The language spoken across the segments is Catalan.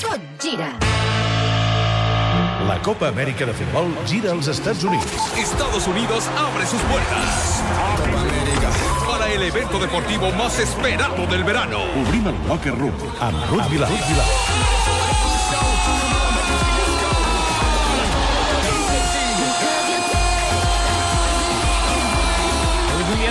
Tot gira. La Copa Amèrica de Futbol gira als Estats Units. Estados Unidos abre sus puertas para el evento deportivo más esperado del verano. Obrim el Locker Room amb Ruth Vilar. Ruth Vilar.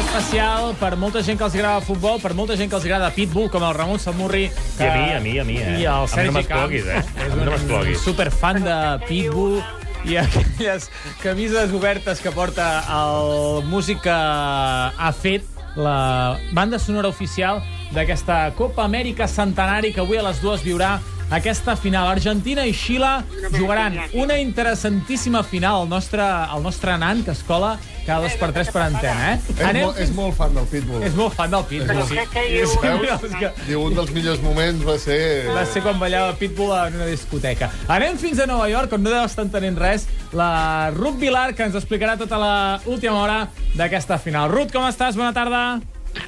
Especial per molta gent que els agrada futbol, per molta gent que els agrada Pitbull, com el Ramon Samurri. I a mi, a mi, a mi, eh? I el A mi Sergi no Camps. eh? És no un m'excloguis. superfan de Pitbull i aquelles camises obertes que porta el Música ha fet la banda sonora oficial d'aquesta Copa Amèrica Centenari que avui a les dues viurà aquesta final. Argentina i Xile jugaran una interessantíssima final. El nostre, el nostre nan, que es cola cada dos per tres per antena, eh? És, molt, és molt fan del Pitbull. és molt fan del Pitbull. Sí. Veus? És que Diu, un dels millors moments va ser... va ser quan ballava Pitbull en una discoteca. Anem fins a Nova York, on no deu estar entenent res, la Ruth Vilar, que ens explicarà tota la última hora d'aquesta final. Ruth, com estàs? Bona tarda.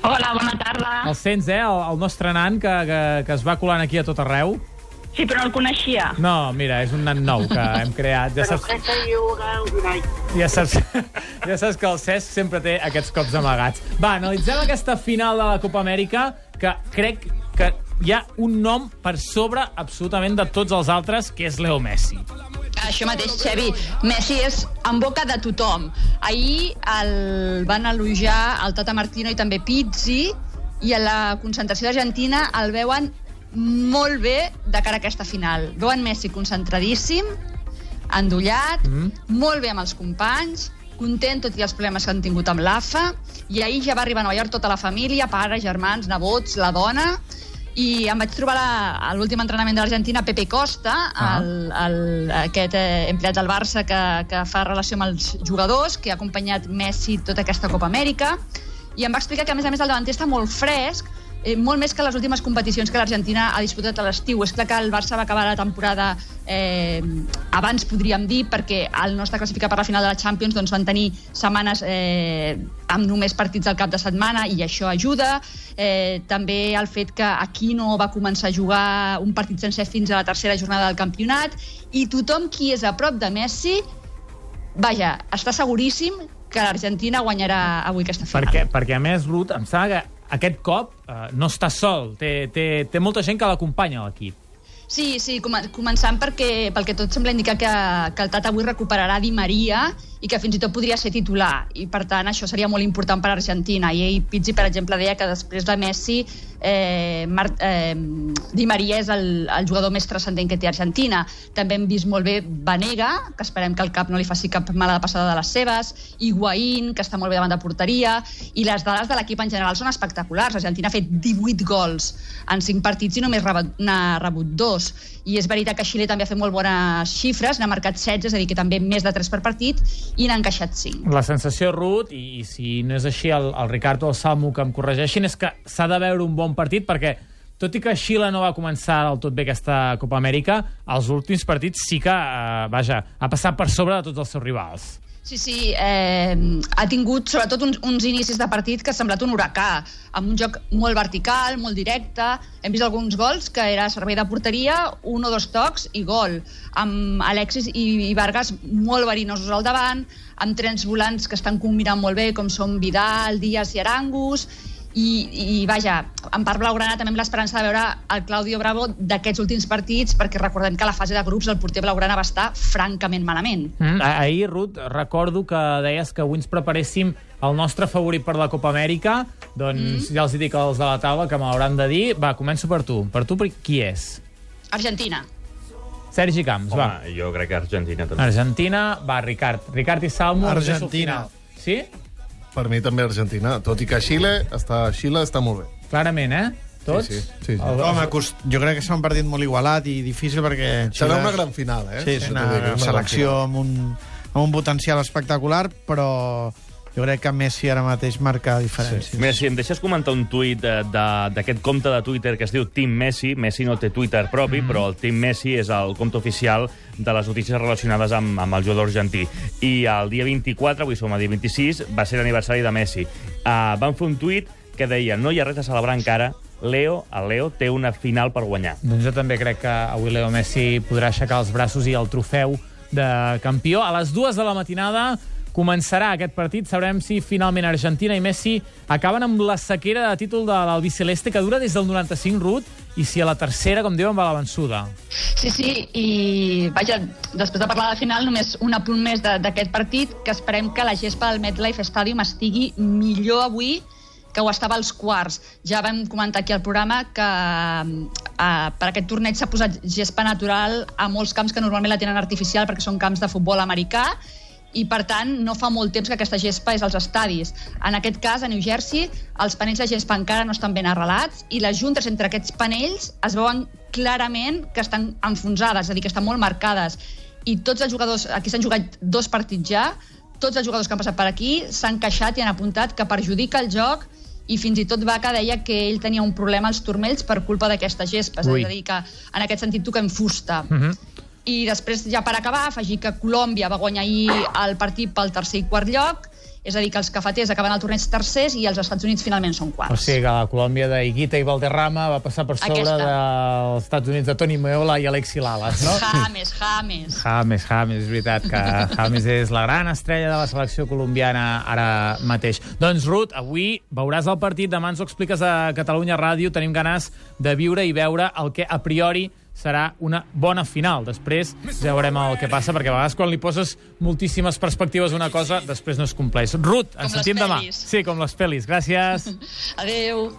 Hola, bona tarda. El sents, eh? El, el nostre nan que, que, que es va colant aquí a tot arreu. Sí, però no el coneixia. No, mira, és un nan nou que hem creat. Ja saps, ja saps, ja saps que el Cesc sempre té aquests cops amagats. Va, analitzem aquesta final de la Copa Amèrica, que crec que hi ha un nom per sobre absolutament de tots els altres, que és Leo Messi. Això mateix, Xevi. Messi és en boca de tothom. Ahir el van elogiar el Tata Martino i també Pizzi, i a la concentració d'Argentina el veuen molt bé de cara a aquesta final. Veuen Messi concentradíssim, endollat, mm. molt bé amb els companys, content tot i els problemes que han tingut amb l'AFA, i ahir ja va arribar a Nova York tota la família, pares, germans, nebots, la dona, i em vaig trobar la- a l'últim entrenament de l'Argentina Pepe Costa, Ah. el, el, aquest eh, empleat del Barça que, que fa relació amb els jugadors, que ha acompanyat Messi tota aquesta Copa Amèrica, i em va explicar que, a més a més, el davanter està molt fresc, eh, molt més que les últimes competicions que l'Argentina ha disputat a l'estiu. És clar que el Barça va acabar la temporada eh, abans, podríem dir, perquè al no estar classificat per la final de la Champions doncs van tenir setmanes eh, amb només partits al cap de setmana i això ajuda. Eh, també el fet que aquí no va començar a jugar un partit sencer fins a la tercera jornada del campionat i tothom qui és a prop de Messi vaja, està seguríssim que l'Argentina guanyarà avui aquesta final. Perquè, perquè a més, Ruth, em sembla que aquest cop eh, no està sol. Té, té, té molta gent que l'acompanya a l'equip. Sí, sí, com començant perquè, pel que tot sembla indicar que, que el Tata avui recuperarà Di Maria i que fins i tot podria ser titular. I, per tant, això seria molt important per a Argentina. I ell, Pizzi, per exemple, deia que després de Messi, eh, Mar eh, Di Maria és el, el jugador més transcendent que té Argentina. També hem vist molt bé Vanega, que esperem que el cap no li faci cap mala passada de les seves, Higuaín, que està molt bé davant de porteria, i les dades de l'equip en general són espectaculars. Argentina ha fet 18 gols en 5 partits i només n'ha rebut dos. I és veritat que Xile també ha fet molt bones xifres, n'ha marcat 16, és a dir, que també més de 3 per partit, i n'ha encaixat 5. La sensació, Ruth, i, i si no és així el, el Ricardo o el Salmo que em corregeixin, és que s'ha de veure un bon partit perquè tot i que Xile no va començar del tot bé aquesta Copa Amèrica, els últims partits sí que, eh, vaja, ha passat per sobre de tots els seus rivals. Sí, sí, eh, ha tingut sobretot uns, uns inicis de partit que ha semblat un huracà, amb un joc molt vertical, molt directe. Hem vist alguns gols que era servei de porteria, un o dos tocs i gol. Amb Alexis i, i Vargas molt verinosos al davant, amb trens volants que estan combinant molt bé, com són Vidal, Díaz i Arangus, i, i vaja, en part blaugrana també amb l'esperança de veure el Claudio Bravo d'aquests últims partits, perquè recordem que a la fase de grups el porter blaugrana va estar francament malament. Mm. Ah- Ahir, Ruth, recordo que deies que avui ens preparéssim el nostre favorit per la Copa Amèrica. Doncs mm. ja els dic als de la taula que m'hauran de dir. Va, començo per tu. Per tu, per qui és? Argentina. Sergi Camps, Home, va. jo crec que Argentina també. Argentina, va, Ricard. Ricard i Salmo. Argentina. Sí? Per mi també Argentina, tot i que Xile està, Xile està molt bé. Clarament, eh? Tots? Sí, sí, sí, sí. El- Home, cost... jo crec que serà un partit molt igualat i difícil perquè... Serà Xile- una gran final, eh? Sí, és una, una gran selecció amb un, amb un potencial espectacular, però jo crec que Messi ara mateix marca diferències. Mira, si em deixes comentar un tuit eh, de- d'aquest compte de Twitter que es diu Team Messi, Messi no té Twitter propi, mm. però el Team Messi és el compte oficial de les notícies relacionades amb, amb el jugador argentí. I el dia 24, avui som a dia 26, va ser l'aniversari de Messi. Uh, van fer un tuit que deia no hi ha res a celebrar encara Leo, el Leo, té una final per guanyar. Doncs jo també crec que avui Leo Messi podrà aixecar els braços i el trofeu de campió. A les dues de la matinada començarà aquest partit. Sabrem si finalment Argentina i Messi acaben amb la sequera de títol de l'Albiceleste que dura des del 95 Ruth i si a la tercera, com diuen, va la vençuda. Sí, sí, i vaja, després de parlar de final, només un apunt més d'aquest partit, que esperem que la gespa del MetLife Stadium estigui millor avui que ho estava als quarts. Ja vam comentar aquí al programa que eh, per aquest torneig s'ha posat gespa natural a molts camps que normalment la tenen artificial perquè són camps de futbol americà i per tant no fa molt temps que aquesta gespa és als estadis. En aquest cas, a New Jersey, els panells de gespa encara no estan ben arrelats i les juntes entre aquests panells es veuen clarament que estan enfonsades, és a dir, que estan molt marcades. I tots els jugadors, aquí s'han jugat dos partits ja, tots els jugadors que han passat per aquí s'han queixat i han apuntat que perjudica el joc i fins i tot Vaca deia que ell tenia un problema als turmells per culpa d'aquesta gespa, és a dir, que en aquest sentit toquem fusta. Uh -huh. I després, ja per acabar, afegir que Colòmbia va guanyar ahir el partit pel tercer i quart lloc, és a dir, que els cafeters acaben el torneig tercers i els Estats Units finalment són quarts. O sigui que la Colòmbia d'Iguita i Valderrama va passar per sobre Aquesta. dels Estats Units de Toni Meola i Alexi Lalas, no? James, James. James, James, és veritat que James és la gran estrella de la selecció colombiana ara mateix. Doncs, Ruth, avui veuràs el partit, demà ens ho expliques a Catalunya Ràdio, tenim ganes de viure i veure el que a priori serà una bona final. Després ja veurem el que passa, perquè a vegades quan li poses moltíssimes perspectives a una cosa, després no es compleix. Ruth, ens Com sentim demà. Sí, com les pel·lis. Gràcies. Adeu.